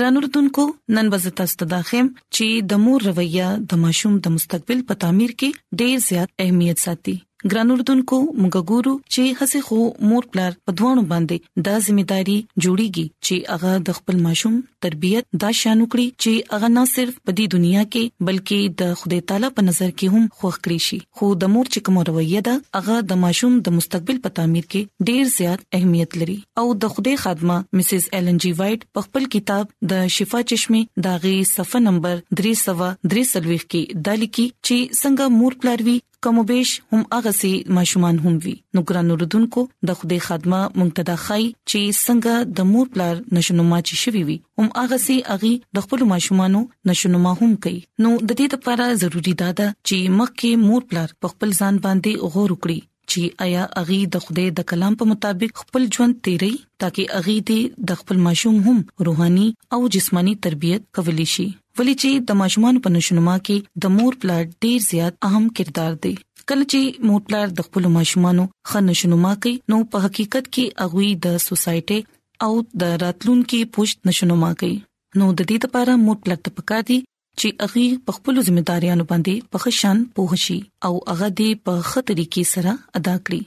ګران اردوونکو نن به زه تاسو ته دا خم چې د مور رویه د ماشوم د مستقبل په تعمیر کې ډیر زیات اهمیت ساتي ګران اردوونکو موږ ګورو چې هڅه خو مور پلار په دوانو باندې دا ځمېداري جوړيږي چې هغه د خپل ماشوم تربيت دا شان وکړي چې هغه نه صرف په دې دنیا کې بلکې د خدای تعالی په نظر کې هم خوښ کړی شي خو د مور چې کومه رویه ده هغه د ماشوم د مستقبل په تعمیر کې ډیر زیات اهمیت لري او د خوده خادمه مسز ایلن جی وایټ په خپل کتاب د شفا چشمه داغي صفه نمبر 333 کې د لیکي چې څنګه مور پلاروي کموبېش هم هغه سي ماشومان هم وي نو ګران اوردونکو د خوده خادمه منتدا خای چې څنګه د مور پلار نشونما چې شوي وي هم هغه سي اغي د خپل ماشومانو نشونما هم کوي نو د دې لپاره ضروری ده چې مخکې مور پلار په خپل ځان باندې غور وکړي چې آیا اغي د خوده د کلام په مطابق خپل ژوند تیري ترڅو اغي دې د خپل ماشوم هم روحاني او جسماني تربيت کولی شي ولې چې د ماشومان په نشونما کې د مور پلار ډیر زیات اهم کردار دی کله چې مور پلار د خپل ماشومانو خنشونما کوي نو په حقیقت کې اغوي د سوسايټي او د راتلونکي پوښت نشونما کوي نو د دې لپاره موږ پلان ته پکار دي چې اغي په خپل ځمېداريانو باندې په خشن پوه شي او هغه دې په خطرې کې سره ادا کړي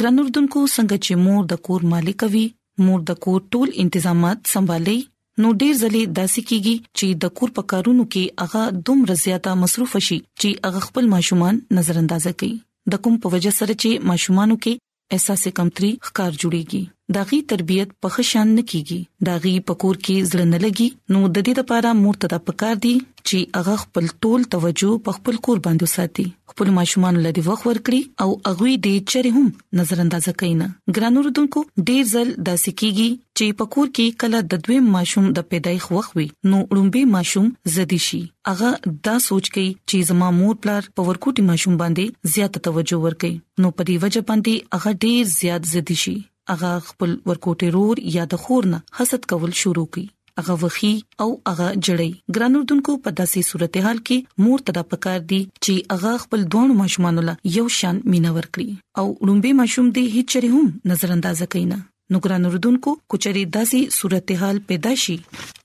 ګران اردوونکو څنګه چې مور د کور مالک وي مور د کور ټول تنظیمات سمبالي نو ډیر ځلې داسې کیږي چې د کور په کارونو کې هغه دومره زیاته مصروف شي چې هغه خپل ماشومان نظر انداز کوي د کوم په وجه سره چې ماشومانو کې احساس کمتري ښکار جوړيږي داغي تربيت په خشان نه کیږي داغي پکور کې زړه نه لګي نو د دې لپاره مرتدا پکار دي چې هغه خپل ټول توجه په خپل کور باندې ساتي خپل ماشومان لدی وخت ورکړي او هغه دې چره هم نظر انداز کینا ګرانو ردوونکو ډیر ځل داسې کیږي چې په کور کې کله د دویم ماشوم د پیدایښ وخت وي نو وړومبي ماشوم زدي شي هغه دا سوچ کوي چې زما مور پلار په ورکوټي ماشوم باندې زیات توجه ورکړي نو په دې وجه باندې هغه ډیر زیات زدي شي هغه خپل ورکوټي رور یا د خور نه حسد کول شروع کوي هغه وخی او هغه جړی ګران اردوونکو په داسې صورتحال کې مور تدا پکار دي چې هغه خپل دوه ماشومان له یو شان مینور کړی او لومبي ماشوم دې هیڅ چره هم نظر انداز کینا نو ګران اوردونکو کچري داسي صورتحال پیدا شي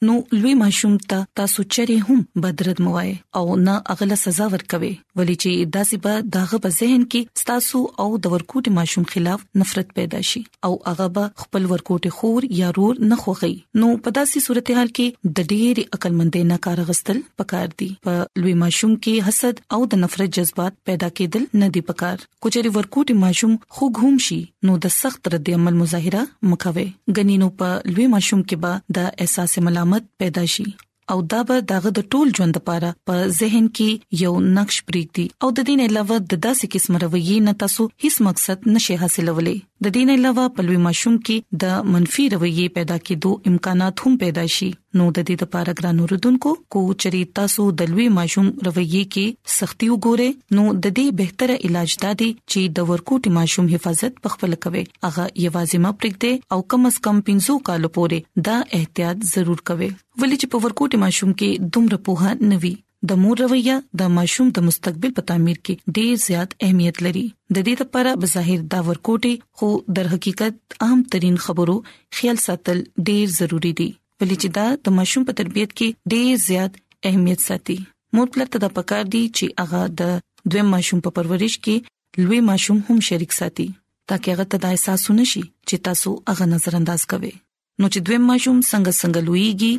نو لوی ماشوم ته تاسو چره هم بدرد موای او نه اغله سزا ورکوي ولې چې داسي به داغه په ذهن کې تاسو او د ورکوټي ماشوم خلاف نفرت پیدا شي او هغه به خپل ورکوټي خور یا رور نه خوخي نو په داسي صورتحال کې د ډېری عقل مندې نه کار غستل پکار دي په لوی ماشوم کې حسد او د نفرت جذبات پیدا کېدل نه دي پکار کچري ورکوټي ماشوم خوګ هم شي نو د سخت رد عمل مظاهره مکوي غنینو په لوی ماشوم کې به د احساس ملامت پیدا شي او دا به دغه د ټول ژوند لپاره په ذهن کې یو نقش پرېږدي او د دین علاوه د داسې قسم رویې نه تاسو هیڅ مقصد نشي حاصلولای د دې نه علاوه په لوی ماشوم کې د منفي رویه پیدا کېدو امکانات هم پیدا شي نو د دې لپاره ګران اوردونکو کو چري تاسو د لوی ماشوم رویه کې سختي وګوره نو د دې بهتره علاج دا دی چې د ورکوټي ماشوم حفاظت په خپل کوي هغه یوازې ما پرېږده او کم از کم 15 کال پورې دا احتیاط ضرور کوي ولې چې په ورکوټي ماشوم کې دومره پوها نوي د مور رویه د ماشوم د مستقبل په تعمیر کې ډیر زیات اهمیت لري د دې لپاره بظاهر دا ورکوټي خو در حقیقت اهم ترين خبرو خیال ساتل ډیر ضروری دي ولې چې دا د ماشوم په تربيت کې ډیر زیات اهمیت ساتي مور پلار ته د پکار دي چې هغه د دویم ماشوم په پرورش کې لوی ماشوم هم شریک ساتي ترڅو هغه ته دا احساس ونشي چې تاسو هغه نظر انداز کوئ نو چې دویم ماشوم څنګه څنګه لویږي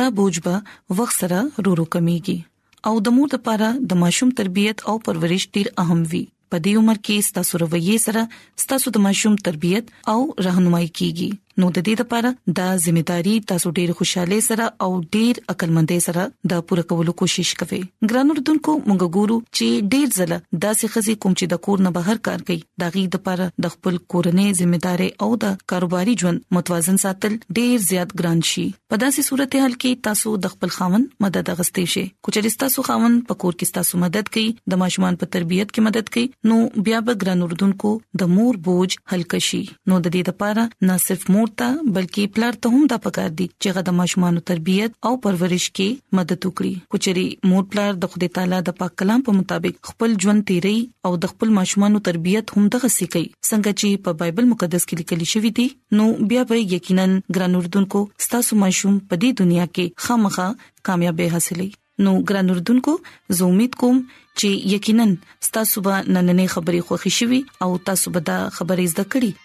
دا بوج به وخت سره رورو کمیږي او د مور لپاره د ماشوم تربيت او پرورش ډیر اهم وي په دې عمر کې ستاسو رویه سره ستاسو د ماشوم تربيت او راهنمایي کیږي نو د دې لپاره دا ځمېداري تاسو ډیر خوشاله سره او ډیر عقلمندۍ سره دا پوره کولو کوشش کوئ ګران اردوونکو مونږ ګورو چې ډیر ځله داسې خزي کوم چې د کور نه بهر کار کوي د غي د پر د خپل کورنۍ ځمېداري او د کاروباري ژوند متوازن ساتل ډیر زیات ګران شي په داسې صورتحال کې تاسو د خپل خاون مدد غستې شي کوچې تاسو خاون په کور کې تاسو مدد کوي د ماشومان په تربيت کې مدد کوي نو بیا به ګران اردوونکو د مور بوج هلک شي نو د دې لپاره نه صرف مور ته بلکې پلار ته هم دا پکار دي چې غد ماشومان تربيت او پرورش کې مدد وکړي کوچې مور پلار د خدای تعالی د پاک کلام په مطابق خپل ژوند تیری او د خپل ماشومانو تربیت هم دغه سې کوي څنګه چې په بایبل مقدس کې لیکل شوی دی نو بیا به یقینا ګران اردوونکو ستاسو ماشوم په دې دنیا کې خامخا کامیابی حاصلې نو ګران اردوونکو زه امید کوم چې یقینا تاسو به نننې خبرې خوښی شي او تاسو به دا خبرې زده کړئ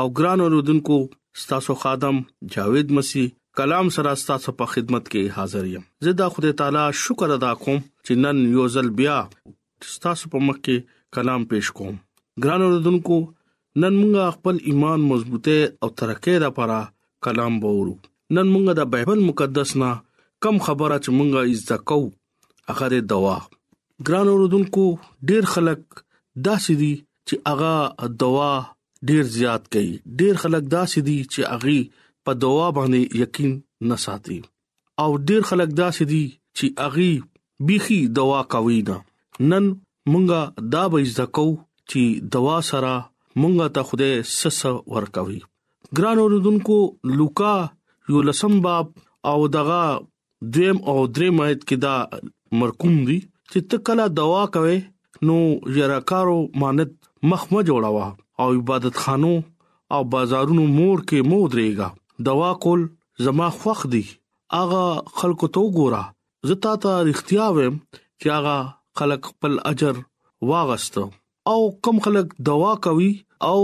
او ګران اوردونکو ستاسو خادم جاوید مسیح کلام سره ستاسو په خدمت کې حاضر یم زه د خدای تعالی شکر ادا کوم چې نن یو ځل بیا ستاسو په مخ کې کلام پېښ کوم ګران اوردونکو نن موږ خپل ایمان مضبوطه او ترقه لپاره کلام وورو نن موږ د بایبل مقدس نه کم خبره چې موږ یې زده کوو هغه د دوا ګران اوردونکو ډیر خلک داسې دي چې هغه دوا ډیر زیات کوي ډیر خلک داسې دي چې اغي په دوا باندې یقین نه ساتي او ډیر خلک داسې دي چې اغي بيخي دوا کوي نه نن مونږه دا به ځکو چې دوا سره مونږه ته خوده سس ور کوي ګران اوردونکو لوکا یو لسم باب او دغه دویم او دریم آیت کې دا مرکوم دي چې ته کله دوا کوي نو یراکارو مانت مخ مو جوړاوه او عبادت خانو او بازارونو مور کې مو درېګا دوا کول زما خوخ دي اغه خلکو تو ګورا زتا ته اړتیا ویم چې اغه خلک خپل اجر واغستو او کم خلک دوا کوي او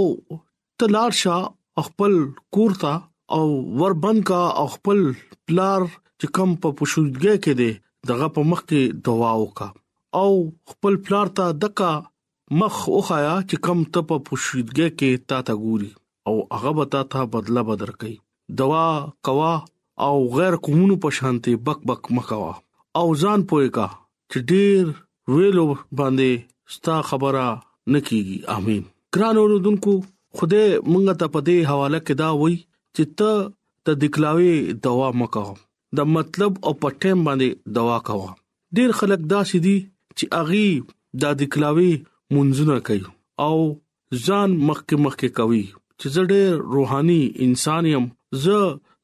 ته لار شه او خپل کور ته او ور بند کا او خپل پلار چې کم په پښودګه کې دی دغه په مخ کې دوا وکا او خپل پلار ته دکا مخ وخایا چې کم ته په پښودګه کې تا ته ګوري او هغه به تا ته بدله بدر کوي دوا کوا او غیر قومونو په شانتي بک بک مکوا او ځان پوي کا چې ډیر ویلو باندې ستا خبره نکېږي امين ګران اوردونکو خدای مونږ ته په دې حواله کې دا وای چې ته د دکلاوي دوا مکو د مطلب او پټیم باندې دوا کوا ډیر خلک دا سدي چې اغي د دکلاوي منځونه کوي او ځان مخکې مخکې کوي چې زه ډېر روحاني انسان يم زه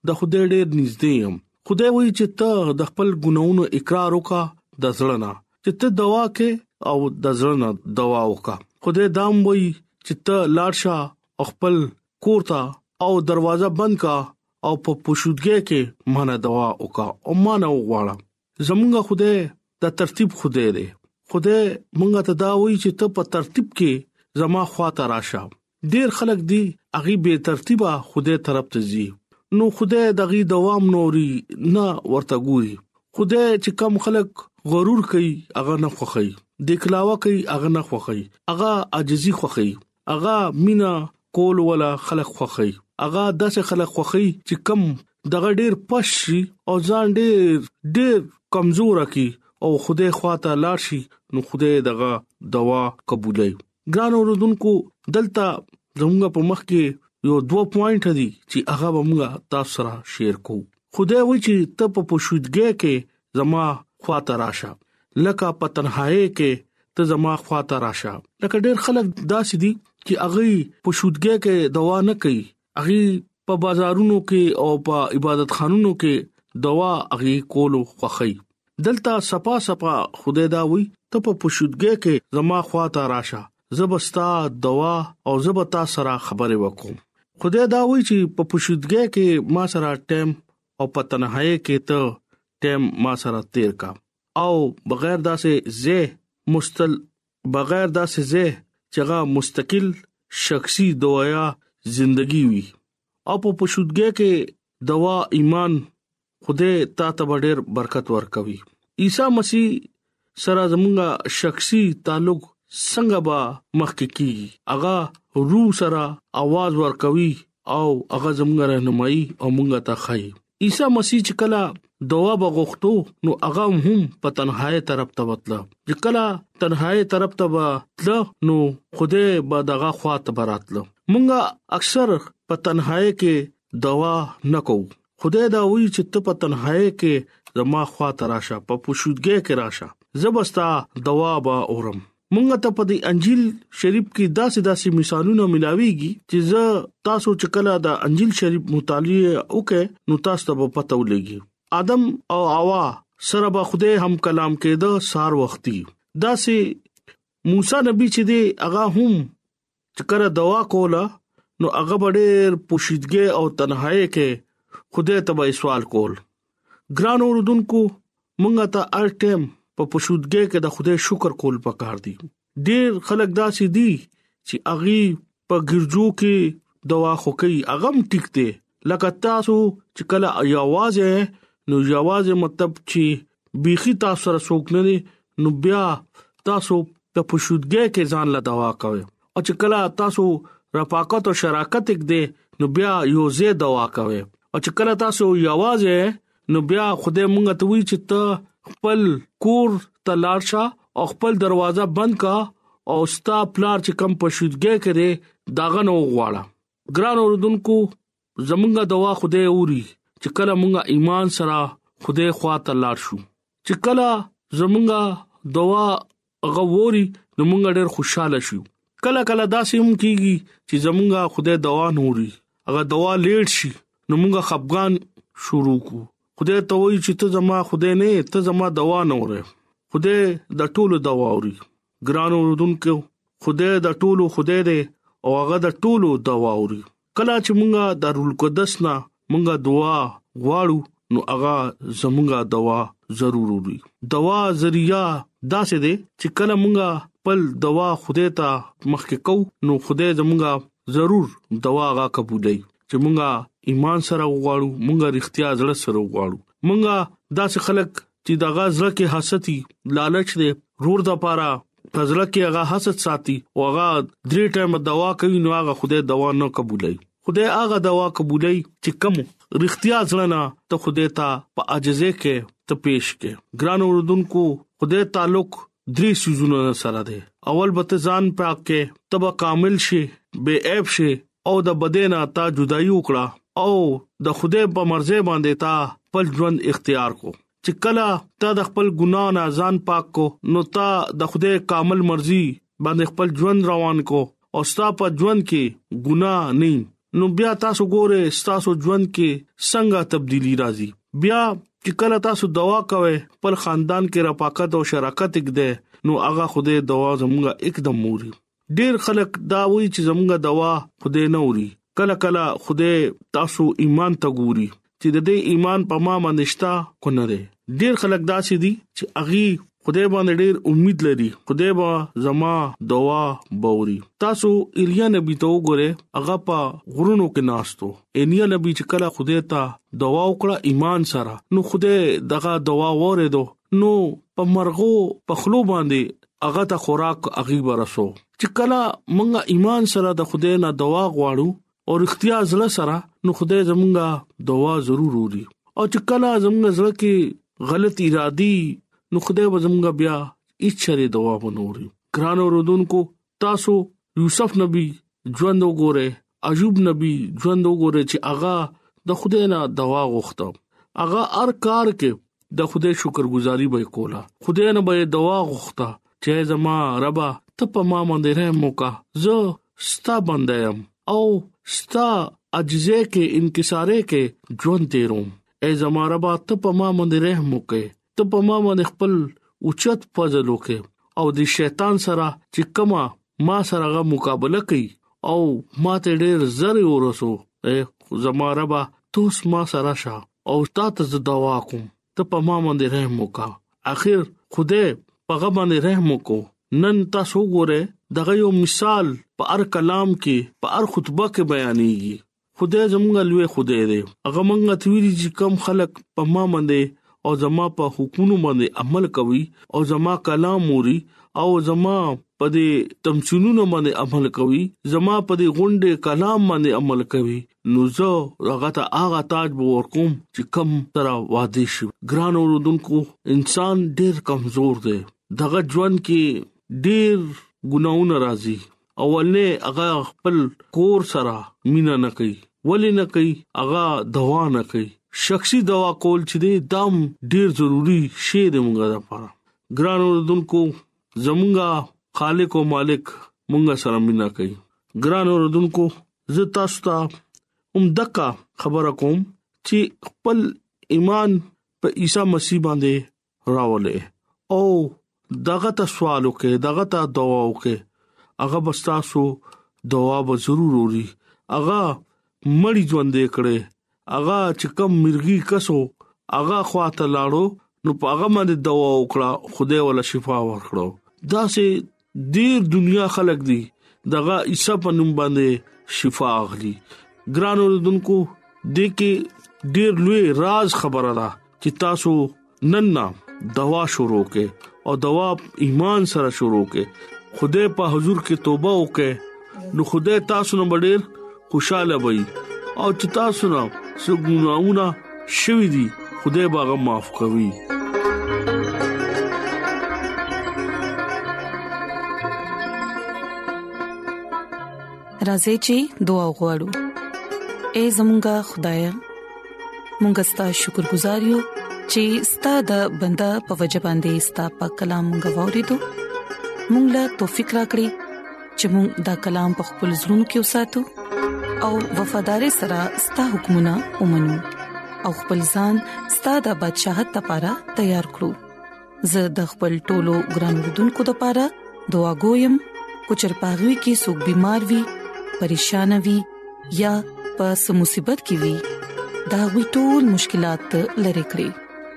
د خدای ډېر نږدې يم خدای وایي چې ته د خپل ګناونو اقرار وکا د ځړنا چې ته دوا کې او د ځړنا دوا وکا خدای دام وایي چې ته لاړشه خپل کورتا او دروازه بند کا او په پوشودګۍ کې مانه دوا وکا او مانه وغواړه زمونږ خدای د ترتیب خدای دی خدای مونږ ته دا وایي چې ته په ترتیب کې زما خواته راشه ډیر خلک دی اغي به ترتیبه خدای طرف ته زی نو خدای دغه دوام نوري نه ورته ګوري خدای چې کم خلک غرور کوي اغه نه خوخي د کلاوه کوي اغه نه خوخي اغه عاجزي خوخي هغه مینا کول ولا خلک خوخی هغه داسې خلک خوخی چې کم دغه ډیر پش شي او ځان ډیر ډیر کمزور کی او خوده خواته لاړ شي نو خوده دغه دوا قبولای ګران اوردونکو دلته زموږ په مخ کې یو دوه پوینټ دي چې هغه موږ تاسو سره شیر کوو خدای وی چې ته په پښودګې کې زما خواته راشه لکه په تنهایی کې ته زما خواته راشه لکه ډیر خلک داسې دي چې اغي په شودګه کې دوا نه کوي اغي په بازارونو کې او په عبادت خانونو کې دوا اغي کولو خوخی دلته صفا صفا خدای دا وي ته په پښودګه کې زما خواته راشه زبستا دوا او زبتا سره خبرې وکوم خدای دا وایي چې په پښودګه کې ما سره ټیم او په تنهایی کې ته ټیم ما سره تیر کا او بغیر داسې زه مستل بغیر داسې زه چغه مستقل شخصي دوايا زندگی وي او په پښودګه کې دوا ایمان خدای تا ته ډېر برکت ورکوي عیسی مسیح سره زمونږه شخصي تعلق څنګه به مخکې کیږي اغه روح سره आवाज ورکوي او هغه زموږ راهنمایي او موږ ته خای عیسی مسیح چې کله دوا بغختو نو هغه هم په تنهایی طرف ته وتله چې کله تنهایی طرف ته وتله نو خوده به دغه خواته براتله مونږه اکثر په تنهایی کې دوا نکو خدای دا وی چې ته په تنهایی کې زما خوا ته راشه په پوشودګۍ کې راشه زبستا دوا به اورم مونږ ته په دې انجیل شریف کې داسې داسې مثالونه ملاويږي چې زه تاسو چې کله دا انجیل شریف مطالعه وکړئ نو تاسو ته په پته ولګي ادم او اوا سره به خوده هم کلام کېده سار وختي داسې موسی نبی چې دی هغه هم چې کله دوا کوله نو هغه ډېر پوشیدګي او تنهایی کې خدای ته به سوال کول ګران اوردونکو مونږه ته ار ټیم په پوشیدګي کې د خدای شکر کول پکار دي ډېر خلک دا سي دي چې اغي په ګرځو کې دوا خو کوي اغم ټیک دی لکه تاسو چې کله یوازې نو یوازې مطلب چې بيخي تاسو سره څوک نه دي نو بیا تاسو د پښودګۍ کې ځان لا دوا کوي او چې کله تاسو رفاقت او شراکت یک دي نو بیا یو زه دوا کوي او چې کله تاسو یوازې نو بیا خدای مونږ ته وی چې ته خپل کور ته لاړ شه او خپل دروازه بند کا او ستا پلار چې کم پښودګۍ کړي داغه نو غواړه ګران اوردونکو زمونږه دوا خوده اوري چې کله مونږه ایمان سره خوده خواته لاړ شو چې کله زمونږه دوا غووري نو مونږ ډېر خوشاله شو کله کله داسې هم کیږي چې زمونږه خوده دوا نوري هغه دوا لیټ شي نو مونږه خپګان شروع کو خدای ته وایي چې ته زما خدای نه ته زما دوا نه وره خدای د ټولو دوا اوري ګران اوردونکو خدای د ټولو خدای دی او هغه د ټولو دوا اوري کله چې مونږه د رول قدس نه مونږه دعا غواړو نو هغه زمونږه دوا ضرور اوري دوا ذریعہ دا څه دی چې کله مونږه خپل دوا خدای ته مخکې کو نو خدای زمونږه ضرور دوا غا قبولې چې مونږه ایمان سره وغواړو مونږه رښتیا زړه سره وغواړو مونږه داسې خلک چې دغه زړه کې حسدي لالچ دی رور د پاره پزړه کې هغه حسد ساتي او هغه درې ټایم دوا کوي نو هغه خدای دوا نه قبولای خدای هغه دوا قبولای چې کم رښتیا ځلنا ته خدای ته په عاجزه کې ته پیش کې ګران اوردونکو خدای تعلق درې سيزونه سره دی اول به ته ځان پاک کې تبه کامل شي بے عیب شي او د بدینا تا جدایي وکړه او د خوده په مرزه باندې تا خپل ژوند اختیار کو چې کله تا د خپل ګنا نه ځان پاک کو نو تا د خوده کامل مرزي باندې خپل ژوند روان کو او ستا په ژوند کې ګنا نه نو بیا تاسو ګوره تاسو ژوند کې څنګه تبدیلی راځي بیا چې کله تاسو دوا کوي پر خاندان کې رفاقت او شراکت کېږي نو هغه خوده دوا زموږه اکدم موري ډیر خلک دا وایي چې زموږه دوا خوده نه اوري کله کله خوده تاسو ایمان ته ګوري چې د دې ایمان په ما باندې شته کو نه دی ډیر خلک داسې دي چې اغي خدای باندې ډیر امید لري خدای به زما دعا باوري تاسو ایلیا نبی ته وګوره هغه په غرونو کې ناشتو ایلیا نبی چې کله خدای ته دعا وکړه ایمان سره نو خدای دغه دعا وره دو نو په مرغو په خلو باندې هغه ته خوراک اغي برسو چې کله مونږه ایمان سره د خدای نه دوا غواړو او اختیار زړه سره نو خدای زمونږه دوا ضرور اوري او چې کله زمونږه زړه کې غلط ارادي نو خدای به زمونږه بیا اچره دوا بنوري ګران اوردونکو تاسو یوسف نبی ژوند وګوره ایوب نبی ژوند وګوره چې اغا د خدای نه دوا غوښته اغا ار کار کې د خدای شکرګزاري به کوله خدای نه به دوا غوښته چې زما ربا ته په ما باندې رحم وکا زه ستا بنده يم او ستا عجزه کې انکساره کې ژوند تیروم اے زما ربا ته په ما باندې رحم وکې ته په ما باندې خپل اوچت فضل وکې او د شیطان سره چې کما ما سره غو مقابله کوي او ما ته ډیر زر ورسو اے زما رب ته ما سره شه او تا ته زه دوا کوم ته په ما باندې رحم وکا اخر خوده په غو باندې رحم وکاو نن تاسو ګوره دغه یو مثال په هر کلام کې په هر خطبه کې بیانېږي خدای زموږ لوی خدای دی هغه موږ ته ویلي چې کم خلک په ما باندې او زما په حکمونو باندې عمل کوي او زما کلام موري او زما په دې تمثيلونو باندې عمل کوي زما په دې غونډه کلام باندې عمل کوي نو زه هغه ته هغه تاج به ورکوم چې کم تر وادي شي ګران اوردونکو انسان ډېر کمزور دی دغه ژوند کې ډېر ګناونه راځي اولنې هغه خپل کور سره مینا نه کوي ولې نه کوي هغه دوا نه کوي شخصي دوا کول چې دی دام ډیر ضروری شی دی موږ لپاره ګران اوردونکو زمونږه خالق او مالک موږ سره مینا کوي ګران اوردونکو زه تاسو ته هم دغه خبره کوم چې خپل ایمان په عیسی مسیح باندې راولې او دغه ته سوال وکې دغه ته دعا وکې هغه بستاسو دعا به ضرور اوري هغه مړی ژوند دې کړي هغه چې کم مرګي کسو هغه خواته لاړو نو په هغه باندې دوا وکړه خدای ولا شفا ورکړو دا سه ډیر دنیا خلک دی دغه عیسی په نوم باندې شفا اخلي ګران اوردونکو د کې ډیر لوی راز خبره ده چې تاسو نن نه دوا شروع کې او دوا ایمان سره شروع کې خوده په حضور کې توبه وکړه نو خدای تاسو نو ډېر خوشاله وي او چې تاسو نه سګوناونه شوي دي خدای باغ معاف کوي راځي چې دعا وغوړو اے زمونږ خدای مونږ ستاسو شکر گزار یو چې ستاسو د بندا په وجبان دي ستاسو په کلام غوړې دو مونږ لا توفیق راکړي چې موږ دا کلام په خپل زړونو کې وساتو او وفادار سره ستاسو حکمونه ومنو او خپل ځان ستاسو د بدشاهت لپاره تیار کړو زه د خپل ټولو ګران وروډونکو لپاره دعا کوم کو چې پاغوي کې سګ بيمار وي پریشان وي یا په سمصيبت کې وي دا وي ټول مشکلات لری کړی